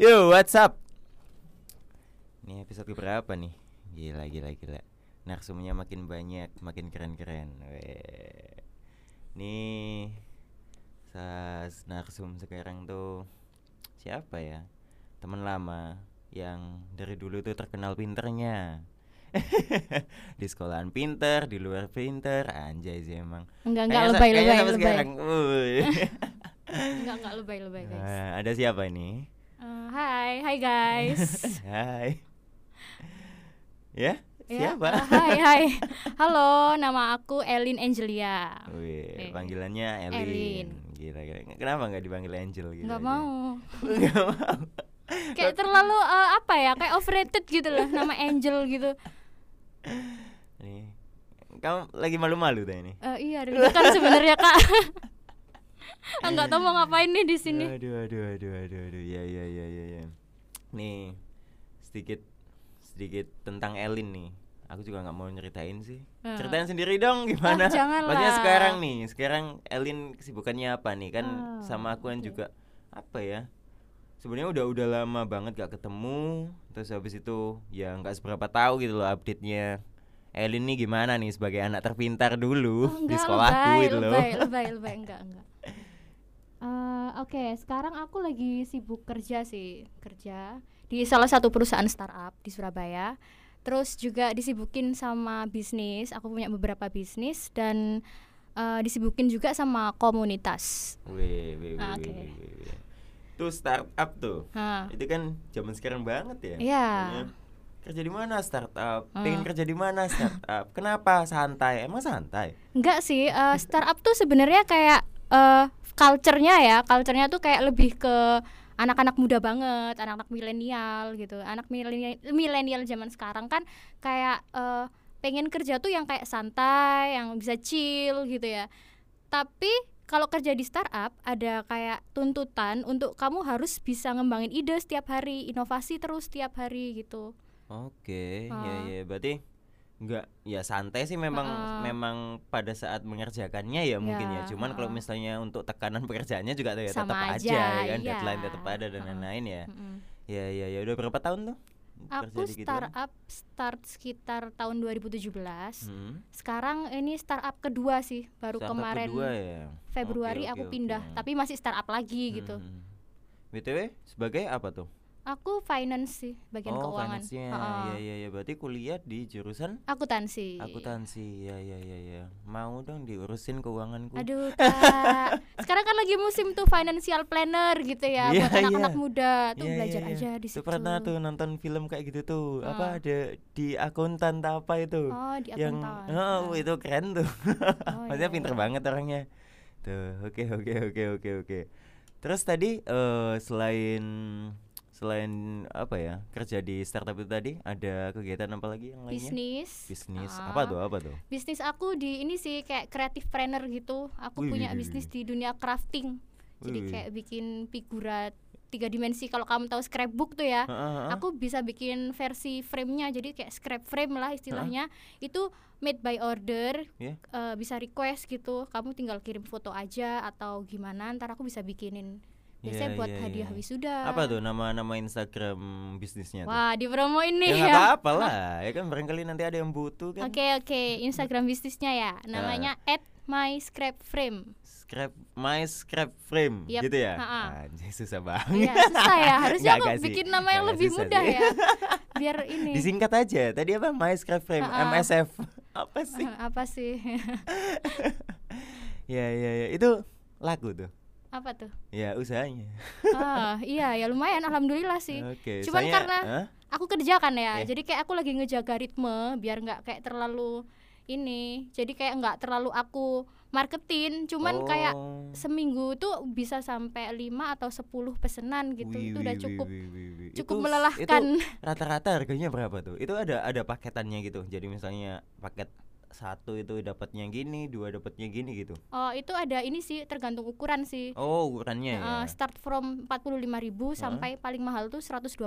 Yo, what's up? Ini episode berapa nih? Gila, gila, gila. Narsumnya makin banyak, makin keren-keren. Nih, sas narsum sekarang tuh siapa ya? Teman lama yang dari dulu tuh terkenal pinternya. di sekolahan pinter, di luar pinter, anjay sih emang. Enggak enggak sa- lebay. Enggak enggak lebay lebay guys. Nah, ada siapa ini? Hai hai guys. Hai. Ya? Ya, Siapa? eh, hai hai. Halo, nama aku Elin Angelia. Wih, Eh, panggilannya Elin. Elin. Gila, gila. Kenapa nggak dipanggil Angel gitu? Enggak aja? mau. Nggak mau. Kayak terlalu eh, apa ya? Kayak overrated gitu loh nama Angel gitu. Nih. Kamu lagi malu-malu tuh ini? Eh, iya, kan sebenarnya Kak. Enggak tahu mau ngapain nih di sini. Aduh, aduh, aduh, aduh, aduh. Ya, ya, ya, ya, ya. Nih, sedikit sedikit tentang Elin nih. Aku juga nggak mau nyeritain sih. Eh. Ceritain sendiri dong gimana? Ah, janganlah. Maksudnya sekarang nih, sekarang Elin kesibukannya apa nih? Kan Ah, sama aku kan oke. juga apa ya? Sebenarnya udah udah lama banget gak ketemu. Terus habis itu ya nggak seberapa tahu gitu loh update-nya. Elin nih gimana nih sebagai anak terpintar dulu Oh, di enggak, sekolahku lebay, itu loh. lebay, lebay, lebay, enggak, enggak. Eh, Oke, sekarang aku lagi sibuk kerja sih, kerja di salah satu perusahaan startup di Surabaya. Terus juga disibukin sama bisnis. Aku punya beberapa bisnis dan eh, disibukin juga sama komunitas. Wih, wih, wih, Ah, oke. Tuh startup tuh. Nah, Itu kan zaman sekarang banget ya. Iya. Makanya, Kerja di mana startup? Ah. Pengen kerja di mana startup? Kenapa santai? Emang santai? enggak sih, eh, startup tuh sebenarnya kayak eh culture-nya ya, culture-nya tuh kayak lebih ke anak-anak muda banget, anak-anak milenial gitu. Anak milenial milenial zaman sekarang kan kayak eh, pengen kerja tuh yang kayak santai, yang bisa chill gitu ya. Tapi kalau kerja di startup ada kayak tuntutan untuk kamu harus bisa ngembangin ide setiap hari, inovasi terus setiap hari gitu. Oke, ya Ah. ya berarti enggak ya santai sih memang Ah. memang pada saat mengerjakannya ya mungkin ya. Ya, Cuman kalau ah. misalnya untuk tekanan pekerjaannya juga ya tetap aja, aja, ya kan iya. deadline tetap ada dan lain-lain ya. Mm-mm. Ya ya ya udah berapa tahun tuh? Aku gituan? startup start sekitar tahun 2017. Hmm. Sekarang ini startup kedua sih, baru Startup kemarin kedua ya. Februari Oke, aku oke, pindah, oke. tapi masih startup lagi gitu. Hmm. BTW sebagai apa tuh? Aku finance sih, bagian oh, keuangan. finance-nya. Ha-ha. Ya ya ya berarti kuliah di jurusan Akuntansi. akuntansi. Ya ya ya ya. Mau dong diurusin keuanganku. Aduh, Kak. Sekarang kan lagi musim tuh financial planner gitu ya Iya, buat anak-anak iya. muda. Tuh Iya, belajar iya, iya. aja di Tuh situ. pernah tuh nonton film kayak gitu tuh. Apa Ah. ada di akuntan apa itu? Oh, di yang akuntan. oh, Ah. itu keren tuh. Oh, Maksudnya iya, pinter iya. banget orangnya. Tuh, oke oke oke oke oke. Terus tadi eh selain selain apa ya kerja di startup itu tadi ada kegiatan apa lagi yang lainnya? Bisnis. Bisnis Ah. apa tuh apa tuh? Bisnis aku di ini sih kayak creative planner gitu. Aku Wih, punya bisnis di dunia crafting. Jadi Wih. kayak bikin figura tiga dimensi kalau kamu tahu scrapbook tuh ya. Heeh, heeh. Aku bisa bikin versi frame-nya jadi kayak scrap frame lah istilahnya. Itu made by order. Ya. eh, bisa request gitu. Kamu tinggal kirim foto aja atau gimana ntar aku bisa bikinin. Biasanya Iya, buat iya, hadiah iya. wisuda. Apa tuh nama-nama Instagram bisnisnya tuh? Wah, dipromoin Ya nih nggak ya. apa-apa lah, ya kan barangkali nanti ada yang butuh kan. Oke oke, Instagram bisnisnya ya, namanya @myscrapframe. Scrap my scrap frame Yap, gitu ya. Anjay susah banget. Iya susah ya, harusnya aku sih. bikin nama yang Nggak, lebih mudah sih. ya, biar ini. Disingkat aja. Tadi apa? My scrap frame Ha-ha. MSF. Apa sih? Apa sih? ya ya ya itu laku tuh. Apa tuh? Ya usahanya. Ah iya ya lumayan, alhamdulillah sih. Oke. Cuman karena Hah? aku kerja kan ya, Eh. jadi kayak aku lagi ngejaga ritme biar nggak kayak terlalu ini, jadi kayak nggak terlalu aku marketin, cuman kayak Oh. seminggu tuh bisa sampai 5 atau 10 pesanan gitu. Wih, itu wih, udah wih, cukup wih, wih, wih. cukup Itu- melelahkan. Itu rata-rata harganya berapa tuh? Itu ada ada paketannya gitu. Jadi misalnya paket satu itu dapatnya gini, dua dapatnya gini gitu. Oh, itu ada ini sih tergantung ukuran sih. Oh, ukurannya ya. Eh, start from 45.000 sampai paling mahal tuh 125.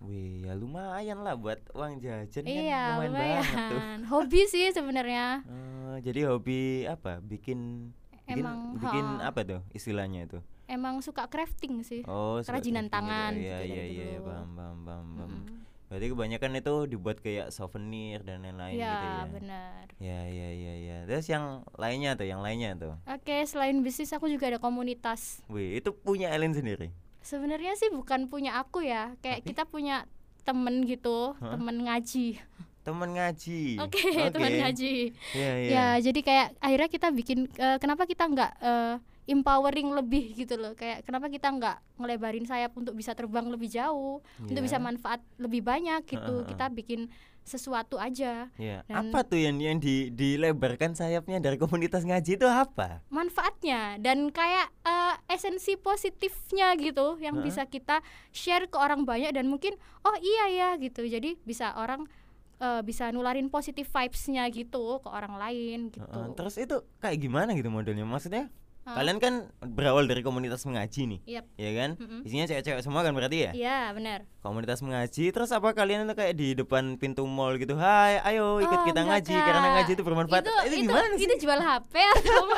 Wih, ya lumayan lah buat uang jajan iya, kan lumayan, banget tuh. lumayan. Hobi sih sebenarnya. Eh, jadi hobi apa? Bikin bikin Emang, bikin ha. apa tuh istilahnya itu? emang suka crafting sih Oh, Kerajinan gitu. tangan Iya, gitu iya, iya, dulu. paham, paham, paham, paham. Mm-mm. Berarti kebanyakan itu dibuat kayak souvenir dan lain-lain ya gitu ya. benar Ya, ya, ya, ya. Terus yang lainnya tuh, yang lainnya tuh. oke selain bisnis aku juga ada komunitas Wih, itu punya Elin sendiri. sebenarnya sih bukan punya aku ya kayak Tapi? kita punya temen gitu Hah? temen ngaji Temen ngaji. oke temen ngaji Iya, iya. ya jadi kayak akhirnya kita bikin eh, kenapa kita nggak eh, empowering lebih gitu loh kayak kenapa kita nggak ngelebarin sayap untuk bisa terbang lebih jauh untuk Iya. bisa manfaat lebih banyak gitu Heeh, kita bikin sesuatu aja. Dan- Apa tuh yang yang di, dilebarkan sayapnya dari komunitas ngaji itu apa? manfaatnya dan kayak eh, esensi positifnya gitu yang Heeh. bisa kita share ke orang banyak dan mungkin oh iya ya gitu jadi bisa orang eh, bisa nularin positif vibes-nya gitu ke orang lain gitu Heeh, Terus itu kayak gimana gitu modelnya? Maksudnya Kalian kan berawal dari komunitas mengaji nih, Yap. ya kan? Mm-mm. Isinya cewek-cewek semua kan berarti ya? Iya benar Komunitas mengaji, terus apa kalian itu kayak di depan pintu mall gitu? Hai, ayo ikut Oh, kita enggak, ngaji karena Kak. ngaji itu bermanfaat. itu, itu, gimana sih? itu jual HP atau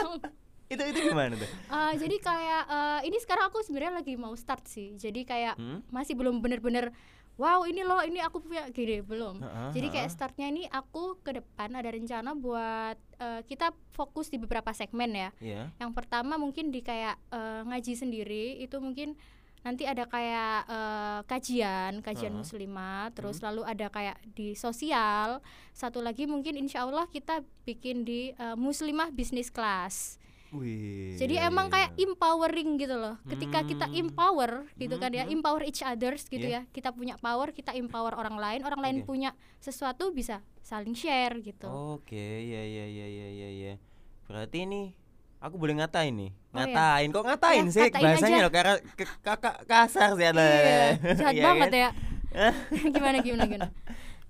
Itu itu gimana tuh? Eh, jadi kayak eh, ini sekarang aku sebenarnya lagi mau start sih jadi kayak Hmm? masih belum bener-bener wow ini loh ini aku punya gini belum. Heeh, jadi kayak startnya ini aku ke depan ada rencana buat eh, kita fokus di beberapa segmen ya. Iya. yang pertama mungkin di kayak eh, ngaji sendiri itu mungkin nanti ada kayak eh, kajian kajian Heeh. muslimah terus lalu ada kayak di sosial. Satu lagi mungkin insya Allah kita bikin di eh, muslimah bisnis kelas Wih. jadi iya, emang iya, kayak iya. empowering gitu loh. Ketika kita Hmm. empower gitu kan ya, Mhm. empower each others gitu Iya. ya. Kita punya power, kita empower orang lain, orang lain punya sesuatu bisa saling share gitu. Oke, ya ya ya ya ya ya. Berarti ini aku boleh ngatain nih. Oh, iya. Ngatain. Kok ngatain Ya, sih katain bahasanya aja. loh karena kakak kasar sih ada. Iya, jahat Iya banget kan? ya. gimana gimana gimana.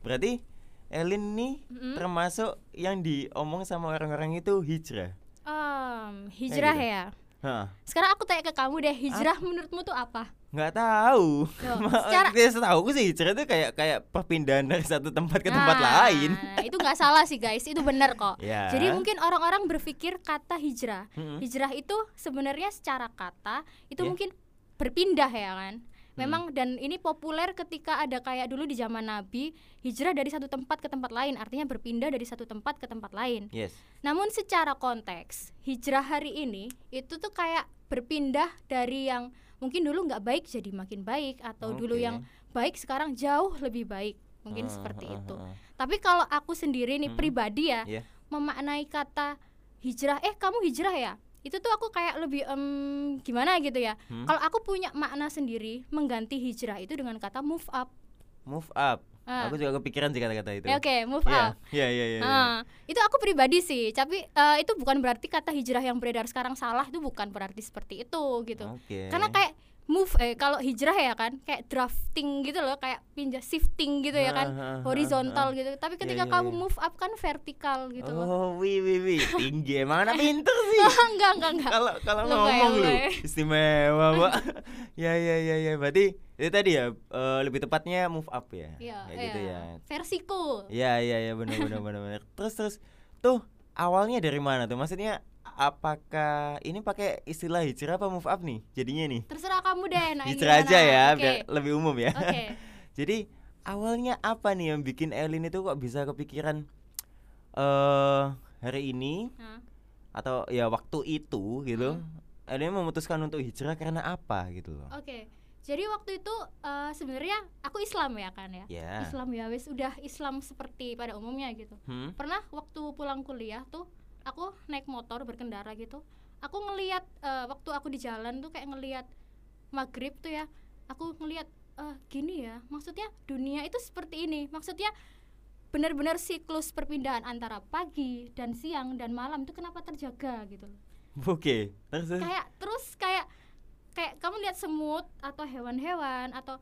Berarti Elin nih Mm-mm. termasuk yang diomong sama orang-orang itu hijrah. Em, hijrah gitu. ya. Hah, Sekarang aku tanya ke kamu deh, hijrah menurutmu tuh apa? nggak tahu. Loh, secara- setahu aku sih hijrah itu kayak kayak perpindahan dari satu tempat ke tempat Nah, lain. itu nggak salah sih guys, itu benar kok. Ya. Jadi mungkin orang-orang berpikir kata hijrah. Mm-mm. Hijrah itu sebenarnya secara kata itu Ya. mungkin berpindah ya kan. Hmm. Memang dan ini populer ketika ada kayak dulu di zaman Nabi, hijrah dari satu tempat ke tempat lain, artinya berpindah dari satu tempat ke tempat lain. Yes. Namun secara konteks, hijrah hari ini itu tuh kayak berpindah dari yang mungkin dulu nggak baik jadi makin baik atau dulu Oke. yang baik sekarang jauh lebih baik. Mungkin Ah, seperti ah, itu. ah. Tapi kalau aku sendiri nih Mm-mm. pribadi ya, Iya. memaknai kata hijrah, eh kamu hijrah ya? Itu tuh aku kayak lebih em, gimana gitu ya. Hmm? Kalau aku punya makna sendiri mengganti hijrah itu dengan kata move up. Move up. Ah. Aku juga kepikiran sih kata-kata itu. Ya, Oke, move Iya, up. iya, iya, iya. iya. Ah, itu aku pribadi sih, tapi eh, itu bukan berarti kata hijrah yang beredar sekarang salah itu bukan berarti seperti itu gitu. Oke. Karena kayak move eh kalau hijrah ya kan kayak drafting gitu loh, kayak pindah shifting gitu ya kan, Ah, ah, ah, horizontal ah. gitu. Tapi ketika iya, kamu iya. move up kan vertikal gitu loh. Oh, wih, wih, wih, tinggi emang anak pinter sih. enggak, enggak, enggak. Kalau kalau ngomong lu istimewa, Pak. ya, ya, ya, ya. Berarti itu tadi ya eh, lebih tepatnya move up ya. Iya, Kayak gitu iya. ya. Versiku. Iya, iya, iya, benar, benar, benar, benar. Terus, terus, tuh awalnya dari mana tuh? Maksudnya apakah ini pakai istilah hijrah apa move up nih? Jadinya nih. Terserah kamu deh, nah Hijrah aja ya, Oke. biar lebih umum ya. Oke. Jadi awalnya apa nih yang bikin Elin itu kok bisa kepikiran eh hari ini Nah, atau ya waktu itu gitu Hmm. Elin memutuskan untuk hijrah karena apa gitu loh. Oke. Jadi waktu itu eh, sebenarnya aku Islam ya kan ya. Ya. Islam ya wis udah Islam seperti pada umumnya gitu. Hmm? Pernah waktu pulang kuliah tuh aku naik motor berkendara gitu. Aku ngelihat eh, waktu aku di jalan tuh kayak ngelihat maghrib tuh ya. Aku ngelihat eh, gini ya. Maksudnya dunia itu seperti ini. Maksudnya benar-benar siklus perpindahan antara pagi dan siang dan malam itu kenapa terjaga gitu loh. Oke. Terus. kayak terus kayak kayak kamu lihat semut atau hewan-hewan atau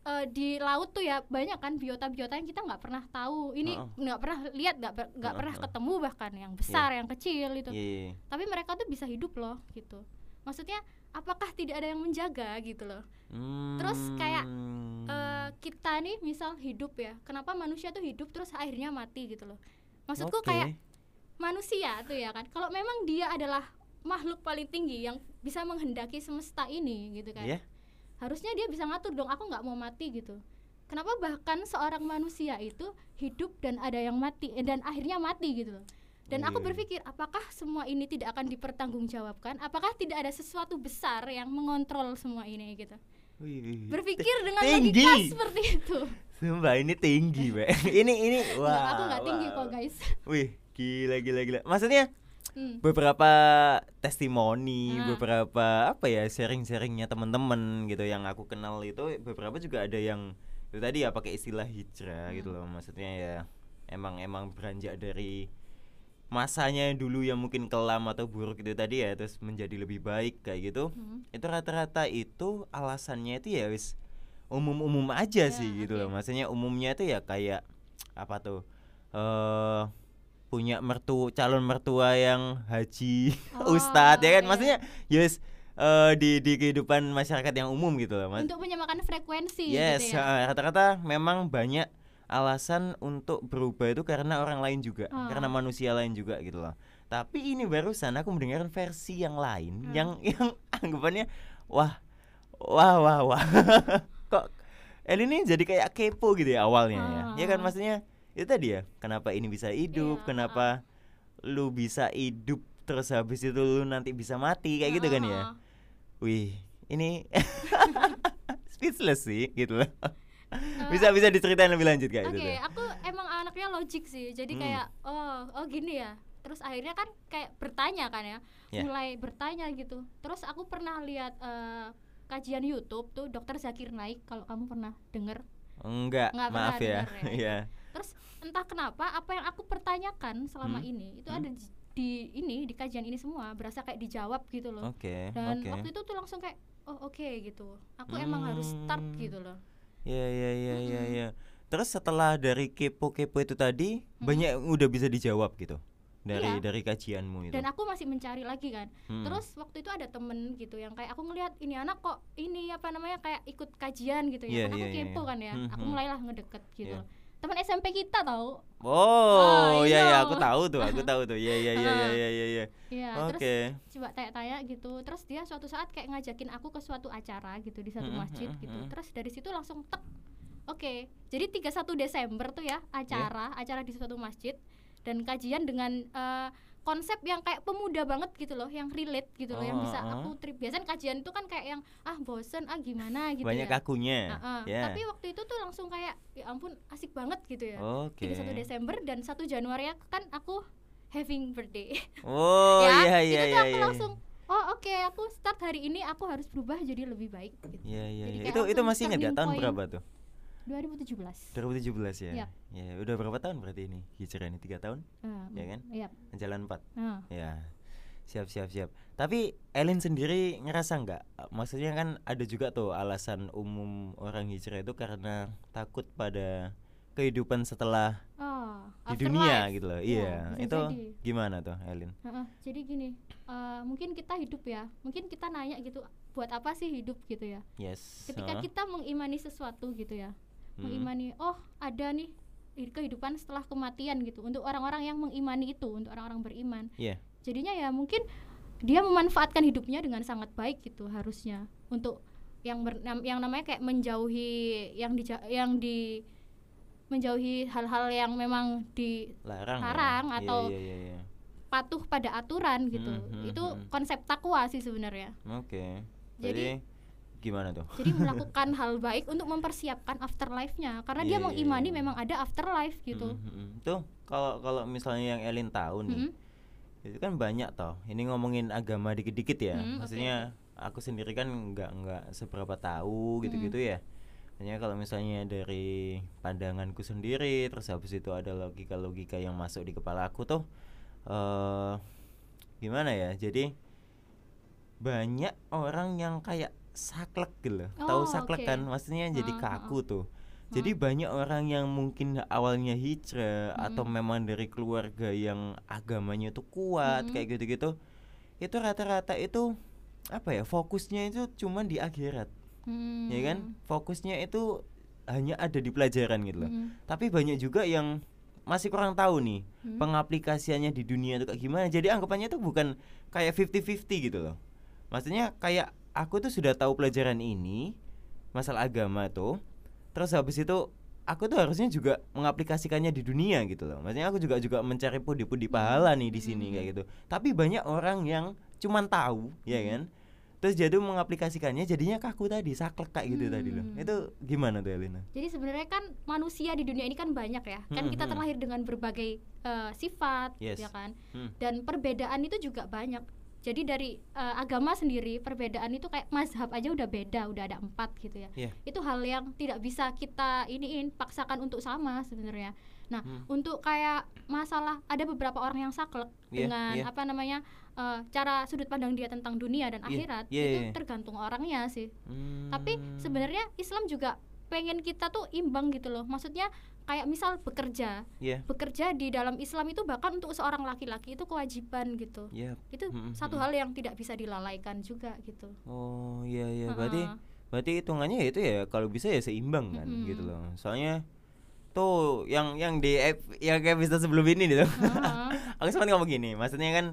eh, di laut tuh ya banyak kan biota-biota yang kita nggak pernah tahu. Ini nggak pernah lihat nggak nggak Heeh, pernah ketemu bahkan yang besar yang kecil itu Iya, iya. tapi mereka tuh bisa hidup loh gitu. Maksudnya apakah tidak ada yang menjaga gitu loh. Terus kayak, Hmm. Eh, kita nih misal hidup ya kenapa manusia tuh hidup terus akhirnya mati gitu loh. Maksudku Oke. kayak manusia tuh ya kan kalau memang dia adalah makhluk paling tinggi yang bisa menghendaki semesta ini gitu kan. Iya. Harusnya dia bisa ngatur dong aku nggak mau mati gitu kenapa bahkan seorang manusia itu hidup dan ada yang mati eh, dan akhirnya mati gitu loh dan aku Iya. berpikir apakah semua ini tidak akan dipertanggungjawabkan apakah tidak ada sesuatu besar yang mengontrol semua ini gitu berpikir dengan Tinggi. logika seperti itu Sumpah ini tinggi, Be. ini ini wah. Nggak, aku nggak tinggi wah. kok guys Wih, gila gila gila. Maksudnya Hmm. beberapa testimoni, Ah. beberapa apa ya sharing-sharingnya teman-teman gitu yang aku kenal itu beberapa juga ada yang itu tadi ya pakai istilah hijrah gitu loh. Maksudnya ya emang emang beranjak dari masanya yang dulu yang mungkin kelam atau buruk itu tadi ya terus menjadi lebih baik kayak gitu. Hmm. Itu rata-rata itu alasannya itu ya wis umum-umum aja Ya, sih gitu loh. Maksudnya umumnya itu ya kayak apa tuh? eh punya mertu calon mertua yang haji Oh, ustadz ya kan iya. maksudnya yes eh, di di kehidupan masyarakat yang umum gitu loh mas untuk menyamakan frekuensi yes gitu ya rata-rata memang banyak alasan untuk berubah itu karena orang lain juga Ah. karena manusia lain juga gitu loh tapi ini barusan aku mendengar versi yang lain Hmm. yang yang anggapannya wah wah wah wah kok El ini jadi kayak kepo gitu ya awalnya ya ya kan Ah. maksudnya itu tadi ya kenapa ini bisa hidup Iya, kenapa lu bisa hidup terus habis itu lu nanti bisa mati kayak gitu kan ya wih ini speechless sih gitu loh bisa bisa diceritain lebih lanjut kayak Oke, gitu tuh aku emang anaknya logik sih. Jadi Hmm. kayak oh, oh gini ya. Terus akhirnya kan kayak bertanya kan ya. Ya. Mulai bertanya gitu. Terus aku pernah lihat eh, kajian YouTube tuh Dokter Zakir Naik kalau kamu pernah denger. enggak, Nggak maaf pernah ya ya. Iya. Entah kenapa apa yang aku pertanyakan selama Hmm. ini itu Hmm. ada di, di ini di kajian ini semua berasa kayak dijawab gitu loh. oke Dan oke waktu itu tuh langsung kayak oh oke gitu. Aku emang harus start Hmm. gitu loh. ya ya ya ya Mm-mm. ya terus setelah dari kepo-kepo itu tadi Mm. banyak yang udah bisa dijawab gitu dari Iya. dari kajianmu itu Dan aku masih mencari lagi kan. Hmm. Terus waktu itu ada temen gitu yang kayak aku ngelihat ini anak kok ini apa namanya kayak ikut kajian gitu Iya, ya. kan aku iya, iya, kepo iya. kan ya. Hmm, Aku hmm. mulailah ngedeket gitu. Iya. Teman SMP kita tahu. Oh, Ah, ya ya iya. aku tahu tuh, aku tahu tuh. Ya ya ya ya Ah. ya ya ya. Iya, Oke. coba tanya-tanya gitu. Terus dia suatu saat kayak ngajakin aku ke suatu acara gitu di satu Mm-mm, masjid gitu. mm-mm. Terus dari situ langsung tek. Oke. Jadi 31 Desember tuh ya acara, acara di suatu masjid dan kajian dengan eh, konsep yang kayak pemuda banget gitu loh, yang relate gitu loh, yang bisa Oh, oh. aku trip. Biasanya kajian itu kan kayak yang ah bosen, ah gimana gitu Banyak ya. kakunya. Heeh. Ya. Tapi waktu itu tuh langsung kayak ya ampun asik banget gitu ya. Oke. 31 Desember dan 1 Januari kan aku having birthday. Oh, ya, iya iya itu tuh iya aku iya. langsung oh oke aku start hari ini aku harus berubah jadi lebih baik gitu. Iya iya Jadi iya. Itu itu masih ingat ya turning tahun berapa tuh? 2017. 2017 ya. Yap. Ya, udah berapa tahun berarti ini? Hijrah ini 3 tahun? Nah, Ya kan? Iya. Jalan 4. Nah, Ya. Siap siap siap. Tapi Elin sendiri ngerasa nggak? Maksudnya kan ada juga tuh alasan umum orang hijrah itu karena takut pada kehidupan setelah oh, di dunia afterlife. gitu loh. Ya, Iya, bisa itu jadi. gimana tuh, Elin? Heeh, jadi gini, eh, mungkin kita hidup ya, mungkin kita nanya gitu, buat apa sih hidup gitu ya? Yes. Ketika heeh. kita mengimani sesuatu gitu ya, Hmm. mengimani, oh ada nih hi- kehidupan setelah kematian gitu, untuk orang-orang yang mengimani itu, untuk orang-orang beriman. Iya. Jadinya ya mungkin dia memanfaatkan hidupnya dengan sangat baik gitu harusnya untuk yang ber, yang namanya kayak menjauhi yang di yang di menjauhi hal-hal yang memang di larang. ya? larang Iya, atau iya, iya, iya. patuh pada aturan gitu. Hmm, hmm, itu hmm. konsep takwa sih sebenarnya. Oke. Jadi- Jadi gimana tuh? Jadi melakukan hal baik untuk mempersiapkan afterlife-nya karena Iya, dia iya, mengimani iya. memang ada afterlife gitu. Mm, mm, mm. Tuh kalau kalau misalnya yang Elin tahu nih, Mm-mm. itu kan banyak toh. Ini ngomongin agama dikit-dikit ya. Hmm, oke, Maksudnya aku sendiri kan nggak nggak seberapa tahu Hmm. gitu-gitu ya. Hanya kalau misalnya dari pandanganku sendiri, terus habis itu ada logika-logika yang masuk di kepala aku tuh, eh gimana ya? Jadi banyak orang yang kayak saklek gitu loh. Tahu Oh, saklek oke. kan? Maksudnya jadi ha, kaku tuh. Ha. Jadi banyak orang yang mungkin awalnya hijrah atau Mm-mm. memang dari keluarga yang agamanya tuh kuat Mm-mm. kayak gitu-gitu. Itu rata-rata itu apa ya? Fokusnya itu cuma di akhirat, Hmm. ya kan? Fokusnya itu hanya ada di pelajaran gitu loh. Mm-mm. Tapi banyak juga yang masih kurang tahu nih Hmm. pengaplikasiannya di dunia itu kayak gimana. Jadi anggapannya tuh bukan kayak 50-50 gitu loh. Maksudnya kayak aku tuh sudah tahu pelajaran ini masalah agama tuh. Terus habis itu aku tuh harusnya juga mengaplikasikannya di dunia gitu loh. Maksudnya aku juga juga mencari pundi-pundi pahala nih di sini kayak gitu. Tapi banyak orang yang cuman tahu, ya kan? Terus jadi mengaplikasikannya jadinya kaku tadi, saklek kayak gitu tadi loh. Hmm. Itu gimana tuh Elina? Jadi sebenarnya kan manusia di dunia ini kan banyak ya. Kan Hmm, kita hmm. terlahir dengan berbagai eh, sifat, Yes. ya kan. Hmm. Dan perbedaan itu juga banyak. Jadi dari eh, agama sendiri perbedaan itu kayak mazhab aja udah beda, udah ada empat gitu ya. Iya. Itu hal yang tidak bisa kita iniin paksakan untuk sama sebenarnya. Nah, Hmm. untuk kayak masalah ada beberapa orang yang saklek Iya, dengan iya. apa namanya eh, cara sudut pandang dia tentang dunia dan Iya, akhirat iya, itu iya. tergantung orangnya sih. Tapi Hmm. sebenarnya Islam juga pengen kita tuh imbang gitu loh. Maksudnya kayak misal bekerja, Iya. bekerja di dalam Islam itu bahkan untuk seorang laki-laki itu kewajiban gitu. Iya. Itu Mm-mm, satu mm-mm. hal yang tidak bisa dilalaikan juga gitu. Oh iya iya berarti berarti hitungannya ya itu ya kalau bisa ya seimbang kan Mm-mm. gitu loh. Soalnya tuh yang yang di yang kayak episode sebelum ini gitu. Heeh. aku sempat ngomong gini, maksudnya kan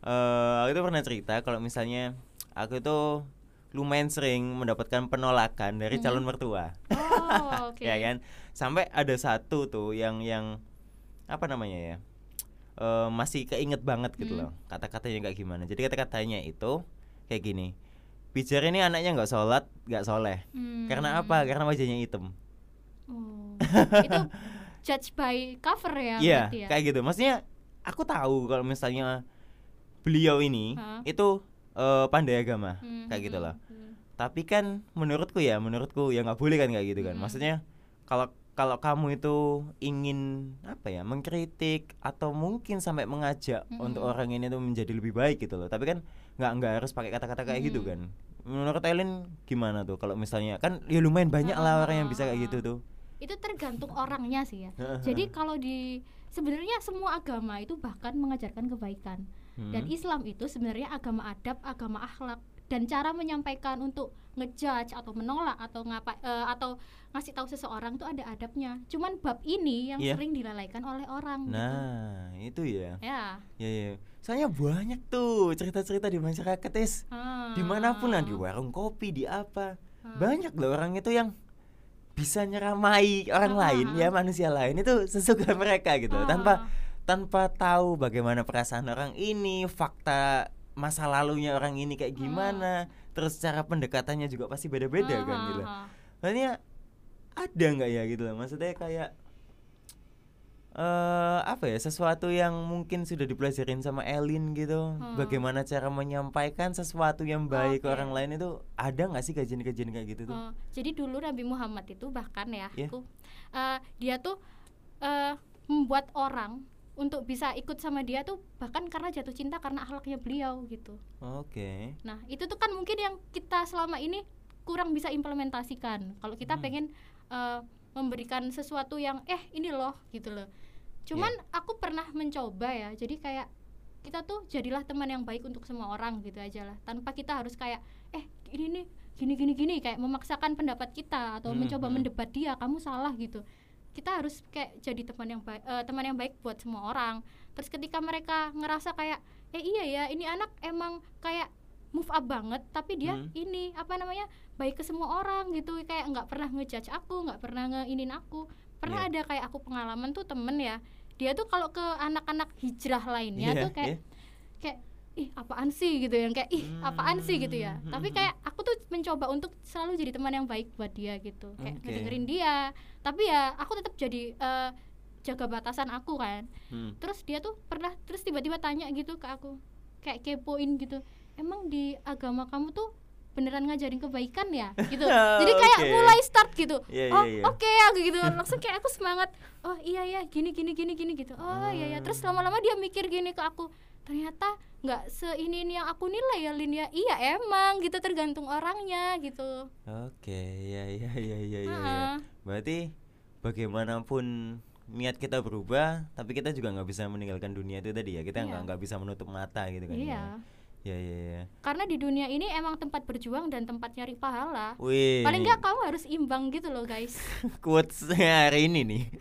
eh aku tuh pernah cerita kalau misalnya aku tuh lumayan sering mendapatkan penolakan dari Mhm. calon mertua. Oh, oke. ya kan sampai ada satu tuh yang yang apa namanya ya eh, masih keinget banget gitu Hmm. loh kata-katanya kayak gimana jadi kata-katanya itu kayak gini Bijar ini anaknya nggak sholat nggak soleh Hmm. karena apa karena wajahnya hitam Oh. itu judge by cover ya iya ya. kayak gitu maksudnya aku tahu kalau misalnya beliau ini Hah? itu eh, pandai agama Hmm, kayak gitu hmm, loh hmm. tapi kan menurutku ya menurutku ya nggak boleh kan kayak gitu kan Mm. maksudnya kalau kalau kamu itu ingin apa ya mengkritik atau mungkin sampai mengajak Mm-mm. untuk orang ini tuh menjadi lebih baik gitu loh tapi kan nggak nggak harus pakai kata-kata kayak gitu Mm. kan menurut Elin gimana tuh kalau misalnya kan ya lumayan banyak lah orang yang bisa kayak gitu tuh Itu tergantung orangnya sih ya. Jadi kalau di sebenarnya semua agama itu bahkan mengajarkan kebaikan. Dan Hmm. Islam itu sebenarnya agama adab, agama akhlak dan cara menyampaikan untuk ngejudge atau menolak atau ngapa eh, atau ngasih tahu seseorang itu ada adabnya. Cuman bab ini yang Iya. sering dilalaikan oleh orang gitu. nah itu ya Ya. ya ya soalnya banyak tuh cerita-cerita di masyarakat is Ah. di mana pun lah di warung kopi di apa Ah. banyak loh orang itu yang bisa nyeramai orang Ah, lain ya manusia lain itu sesuka mereka gitu Ah. tanpa tanpa tahu bagaimana perasaan orang ini fakta masa lalunya orang ini kayak gimana terus cara pendekatannya juga pasti beda-beda kan ah, gitu ah. makanya ada nggak ya gitu loh maksudnya kayak eh apa ya sesuatu yang mungkin sudah dipelajarin sama Elin gitu Hmm. bagaimana cara menyampaikan sesuatu yang baik ke Oke. orang lain itu ada nggak sih kajian-kajian kayak gitu tuh Oh, jadi dulu Nabi Muhammad itu bahkan ya, Iya. aku, eh, dia tuh eh, membuat orang untuk bisa ikut sama dia tuh bahkan karena jatuh cinta karena akhlaknya beliau gitu. oke Nah itu tuh kan mungkin yang kita selama ini kurang bisa implementasikan. Kalau kita Hmm. pengen eh, memberikan sesuatu yang eh ini loh gitu loh. Cuman Iya. aku pernah mencoba ya. Jadi kayak kita tuh jadilah teman yang baik untuk semua orang gitu aja lah. Tanpa kita harus kayak eh ini nih gini gini gini kayak memaksakan pendapat kita atau Hmm, mencoba hmm. mendebat dia kamu salah gitu. Kita harus kayak jadi teman yang baik eh, teman yang baik buat semua orang. Terus ketika mereka ngerasa kayak eh iya ya ini anak emang kayak move up banget tapi dia Hmm. ini apa namanya baik ke semua orang gitu kayak nggak pernah ngejudge aku nggak pernah ngeinin aku pernah Iya. ada kayak aku pengalaman tuh temen ya dia tuh kalau ke anak-anak hijrah lainnya Iya, tuh kayak iya. kayak ih apaan sih gitu yang kayak ih apaan sih gitu ya Hmm, tapi hmm, kayak aku tuh mencoba untuk selalu jadi teman yang baik buat dia gitu. Kayak Oke. ngedengerin dia. Tapi ya aku tetap jadi eh, jaga batasan aku kan. Hmm. terus dia tuh pernah terus tiba-tiba tanya gitu ke aku. Kayak kepoin gitu. Emang di agama kamu tuh beneran ngajarin kebaikan ya? Gitu. Jadi kayak Oke. mulai start gitu. Iya, oh iya, iya. oke aku gitu. Langsung kayak aku semangat. Oh iya ya gini gini gini gini gitu. Oh iya ya terus lama-lama dia mikir gini ke aku ternyata nggak seini ini yang aku nilai ya Lin ya. Iya emang gitu tergantung orangnya gitu. Oke ya ya ya ya ya, ya. Berarti bagaimanapun niat kita berubah tapi kita juga nggak bisa meninggalkan dunia itu tadi ya. Kita nggak Iya. nggak bisa menutup mata gitu kan iya. ya. Ya ya karena di dunia ini emang tempat berjuang dan tempat nyari pahala. Wih, paling nggak kamu harus imbang gitu loh guys. Quotes hari ini nih.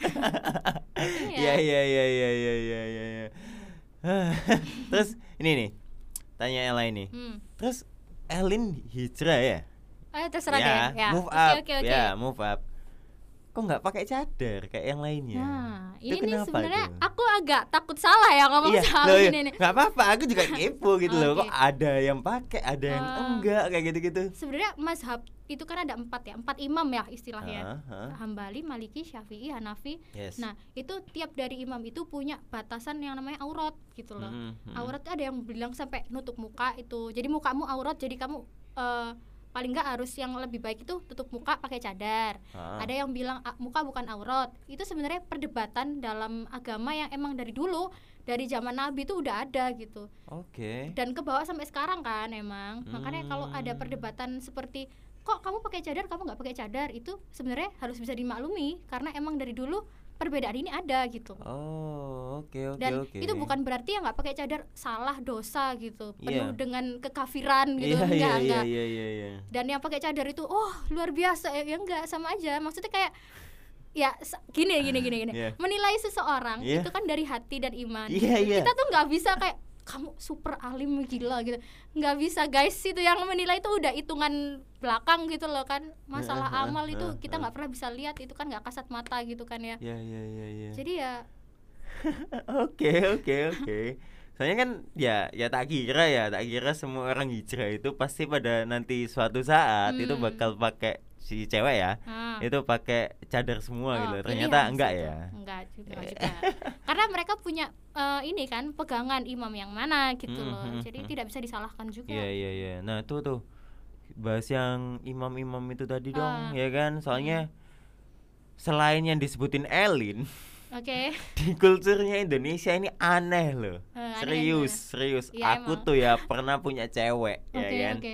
Iya. iya iya iya iya iya iya. iya. Terus ini nih, tanya Ella ini. Hmm. Terus Elin hijrah ya? Ayo terserah ya, deh. Ya. move up. oke, oke. Ya, move up. Kok nggak pakai cadar kayak yang lainnya? Nah, Itu ini sebenarnya aku agak takut salah ya ngomong iya, soal loh, ini nih. nggak apa-apa. Aku juga kepo gitu loh. Kok ada yang pakai, ada yang Ah. enggak kayak gitu-gitu. Sebenarnya mazhab itu kan ada empat ya, empat imam ya istilahnya. Ah, ah. Hambali, Maliki, Syafi'i, Hanafi. Yes. Nah, itu tiap dari imam itu punya batasan yang namanya aurat gitu loh. Mhm, mhm. Aurat tuh ada yang bilang sampai nutup muka itu. Jadi mukamu aurat, jadi kamu eh, paling nggak harus yang lebih baik itu tutup muka pakai cadar. Ah. Ada yang bilang "Ah, muka bukan aurat. Itu sebenarnya perdebatan dalam agama yang emang dari dulu dari zaman Nabi itu udah ada gitu. Oke. Dan ke bawah sampai sekarang kan emang. Makanya kalau ada Hmm. perdebatan seperti kok kamu pakai cadar, kamu nggak pakai cadar, itu sebenarnya harus bisa dimaklumi karena emang dari dulu perbedaan ini ada gitu. Oh, oke oke Dan oke. itu bukan berarti yang nggak pakai cadar salah dosa gitu, penuh Iya. dengan kekafiran gitu, Iya enggak iya iya enggak. iya iya iya. Dan yang pakai cadar itu, oh luar biasa ya, ya enggak sama aja. Maksudnya kayak ya gini gini gini gini. Iya. Menilai seseorang Iya. itu kan dari hati dan iman. Iya, iya. Kita tuh nggak bisa kayak kamu super alim gila gitu nggak bisa guys itu yang menilai itu udah hitungan belakang gitu loh kan masalah amal itu heeh, kita nggak pernah bisa lihat itu kan nggak kasat mata gitu kan ya Iya iya iya iya. jadi ya Oke oke oke. Soalnya kan ya ya tak kira ya tak kira semua orang hijrah itu pasti pada nanti suatu saat itu Hmm. bakal pakai si cewek ya ah. itu pakai cadar semua Oh, gitu. Ternyata enggak itu. ya. enggak juga, enggak juga. karena mereka punya eh, ini kan pegangan imam yang mana gitu Hmm, loh hmm, jadi hmm. tidak bisa disalahkan juga Iya iya iya. Nah tuh tuh bahas yang imam-imam itu tadi dong Ah. ya kan. Soalnya selain yang disebutin Elin oke di kulturnya Indonesia ini aneh loh. Eh, aneh serius gimana? serius. Iya, Aku emang. tuh ya pernah punya cewek ya oke kan. oke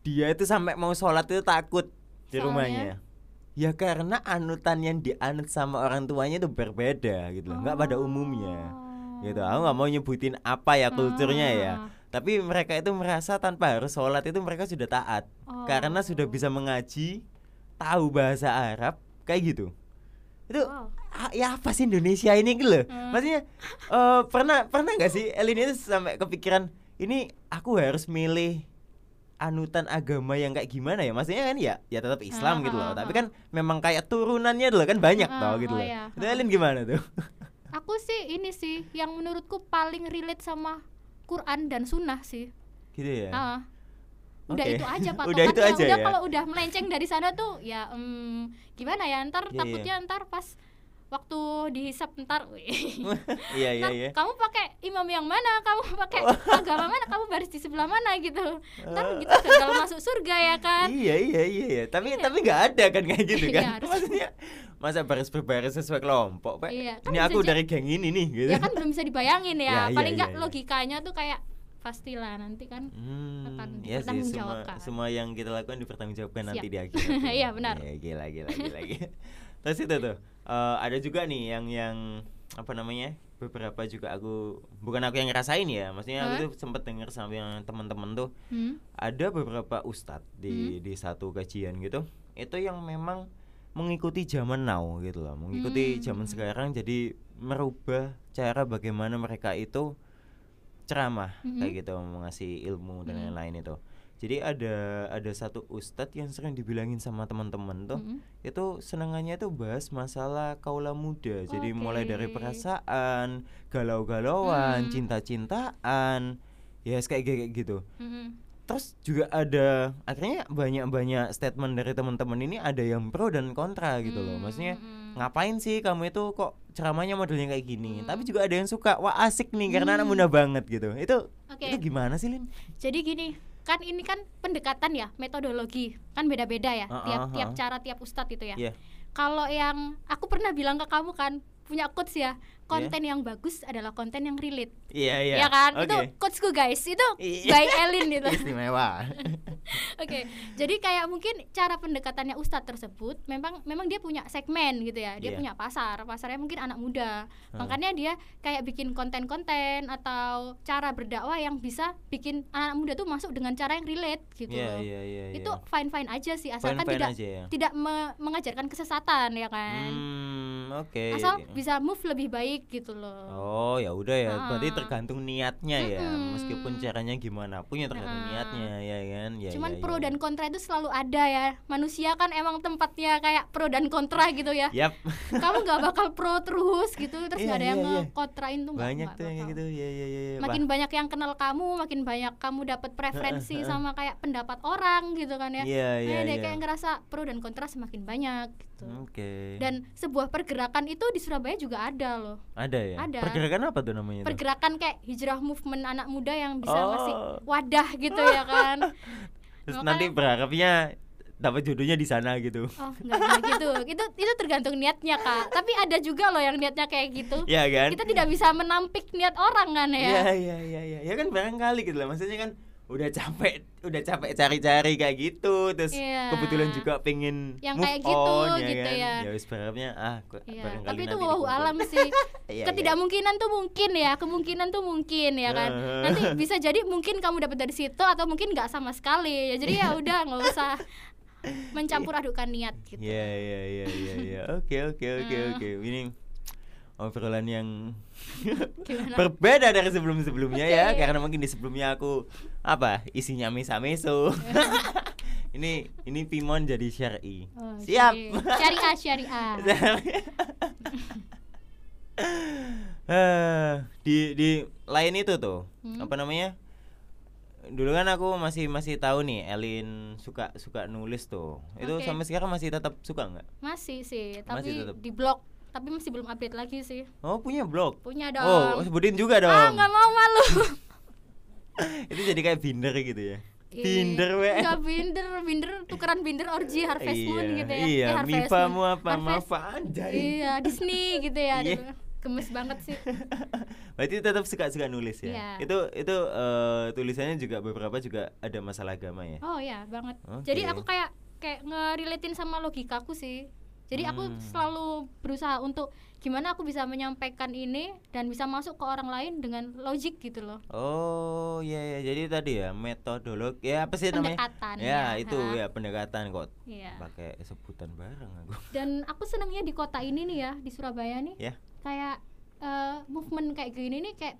dia itu sampai mau sholat itu takut di Soalnya? rumahnya ya karena anutan yang dianut sama orang tuanya itu berbeda gitu loh nggak pada umumnya gitu aku nggak mau nyebutin apa ya kulturnya ya Ah. tapi mereka itu merasa tanpa harus sholat itu mereka sudah taat karena sudah Oh. bisa mengaji tahu bahasa Arab kayak gitu itu Wow. ah, ya apa sih Indonesia ini gitu loh Hmm. maksudnya eh, pernah pernah nggak sih Elin itu sampai kepikiran ini aku harus milih anutan agama yang kayak gimana ya maksudnya kan ya ya tetap Islam Ah, gitu loh ah, tapi ah. kan memang kayak turunannya loh kan banyak Ah, tau gitu oh loh iya, itu ah. Elin gimana tuh aku sih ini sih yang menurutku paling relate sama Quran dan Sunnah sih gitu ya Ah. udah Oke. itu aja patokannya Udah itu aja udah ya? kalau udah melenceng dari sana tuh ya em, gimana ya ntar Iya, iya. takutnya ntar pas waktu dihisap ntar iya iya iya. kamu pakai imam yang mana? Kamu pakai agama mana? Kamu baris di sebelah mana gitu? Ntar gitu gagal masuk surga ya kan? Iya iya iya iya. Tapi Iya. tapi nggak ada kan kayak gitu Iya, kan? harus. maksudnya masa baris berbaris sesuai kelompok pak? Iya, kan ini aku dari geng ini nih gitu. Ya kan belum bisa dibayangin ya, Ya, iya, paling iya, nggak iya. logikanya tuh kayak pastilah nanti kan Hmm, akan ya sih semua semua yang kita lakukan dipertanggungjawabkan nanti di akhir. Iya, benar. Ya, gila gila gila gila. Terus itu tuh eh, ada juga nih yang yang apa namanya beberapa juga aku bukan aku yang ngerasain ya, maksudnya aku tuh sempet denger sama yang teman-teman tuh hmm? ada beberapa ustadz di di satu kajian gitu itu yang memang mengikuti zaman now gitu loh mengikuti Hmm. zaman sekarang jadi merubah cara bagaimana mereka itu ceramah Mhm. kayak gitu mengasih ilmu dan Hmm. lain-lain itu jadi ada ada satu ustadz yang sering dibilangin sama teman-teman tuh Mm-mm. itu senangannya tuh bahas masalah kaula muda jadi mulai dari perasaan galau-galauan Hmm. cinta-cintaan ya kayak kayak gitu Mm-mm. terus juga ada akhirnya banyak-banyak statement dari teman-teman ini ada yang pro dan kontra gitu loh maksudnya ngapain sih kamu itu kok ceramahnya modelnya kayak gini Hmm. tapi juga ada yang suka wah asik nih karena anak Hmm. muda banget gitu itu Oke. itu gimana sih Lin Jadi gini, kan ini kan pendekatan ya, metodologi. Kan beda-beda ya, Ah, tiap ah, tiap ah. cara tiap ustadz itu ya. Iya. Kalau yang aku pernah bilang ke kamu kan, punya quotes ya. Konten yang bagus adalah konten yang relate. iya iya Ya kan? oke Itu quotesku guys. Itu Iya. by Elin gitu. istimewa Oke, jadi kayak mungkin cara pendekatannya ustadz tersebut memang memang dia punya segmen gitu ya, dia Iya. punya pasar, pasarnya mungkin anak muda, Hmm. makanya dia kayak bikin konten-konten atau cara berdakwah yang bisa bikin anak muda tuh masuk dengan cara yang relate gitu iya loh. iya iya Itu iya. fine fine aja sih, asalkan Fine-fine tidak aja ya tidak me- mengajarkan kesesatan ya kan. Hmm, oke. asal bisa move lebih baik gitu loh Oh ya udah ya, berarti tergantung niatnya ya, meskipun caranya gimana pun ya tergantung Ah. niatnya ya kan. Ya, cuman ya, pro ya. dan kontra itu selalu ada ya manusia kan emang tempatnya kayak pro dan kontra gitu ya Yap, kamu nggak bakal pro terus gitu terus Iya, nggak ada yang iya, iya. ngekontrain tuh banyak tuh yang gitu. Ya ya ya. ya. makin banyak yang kenal kamu makin banyak kamu dapat preferensi sama kayak pendapat orang gitu kan ya Iya iya Nah, iya. kayak ngerasa pro dan kontra semakin banyak gitu Oke. dan sebuah pergerakan itu di Surabaya juga ada loh ada ya. ada. Pergerakan apa tuh namanya? pergerakan kayak hijrah movement anak muda yang bisa Oh. ngasih wadah gitu ya kan Terus Makanya- nanti berharapnya dapat jodohnya di sana gitu. oh nggak nggak gitu itu itu tergantung niatnya kak tapi ada juga loh yang niatnya kayak gitu Iya kan? kita tidak bisa menampik niat orang kan Iya ya iya iya iya. Ya kan barangkali gitu lah. Maksudnya kan udah capek udah capek cari-cari kayak gitu terus Iya. kebetulan juga pengen Yang move kayak gitu, on, ya gitu kan? ya. ya wis berharapnya ah kok Iya, tapi itu dikumpul. alam sih. Iya, iya. Ketidakmungkinan tuh mungkin ya, kemungkinan tuh mungkin ya kan. Heeh. Nanti bisa jadi mungkin kamu dapat dari situ atau mungkin nggak sama sekali. Ya jadi ya udah nggak usah mencampur adukan niat gitu. Iya iya iya iya. Oke oke oke Ah. oke. Ini obrolan yang? Berbeda dari sebelum-sebelumnya ya Oke. karena mungkin di sebelumnya aku apa isinya mesa-meso. ini ini Pimon jadi syar'i. Oh, Siap. Syariah syariah. Eh, di di lain itu tuh Hmm. apa namanya dulu kan aku masih masih tahu nih Elin suka suka nulis tuh itu Oke. sampai sekarang masih tetap suka nggak Masih sih, Masih tapi tetap. di blog. Tapi masih belum update lagi sih. oh punya blog Punya dong. oh sebutin juga dong ah nggak mau malu. itu jadi kayak binder gitu ya Ih, binder we Nggak binder, binder tukeran binder orgy Harvest Moon iya, gitu ya. iya Eh, Harvest Mifa mu apa Harvest- Mafa anjay Iya, Disney gitu ya. Iya. Gemes banget sih. Berarti tetap suka suka nulis ya. Iya. Itu itu eh, tulisannya juga beberapa juga ada masalah agama ya. Oh ya, banget. Oke. Jadi aku kayak kayak ngerelatin sama logikaku sih. Jadi aku Hmm. selalu berusaha untuk gimana aku bisa menyampaikan ini dan bisa masuk ke orang lain dengan logik gitu loh. Oh iya ya jadi tadi ya metodologi ya apa sih namanya? Pendekatan, Ya ya, itu ha. ya pendekatan kok. Iya. Pakai sebutan bareng aku. Dan aku senangnya di kota ini nih ya, di Surabaya nih. Ya. Kayak eh, movement kayak gini nih kayak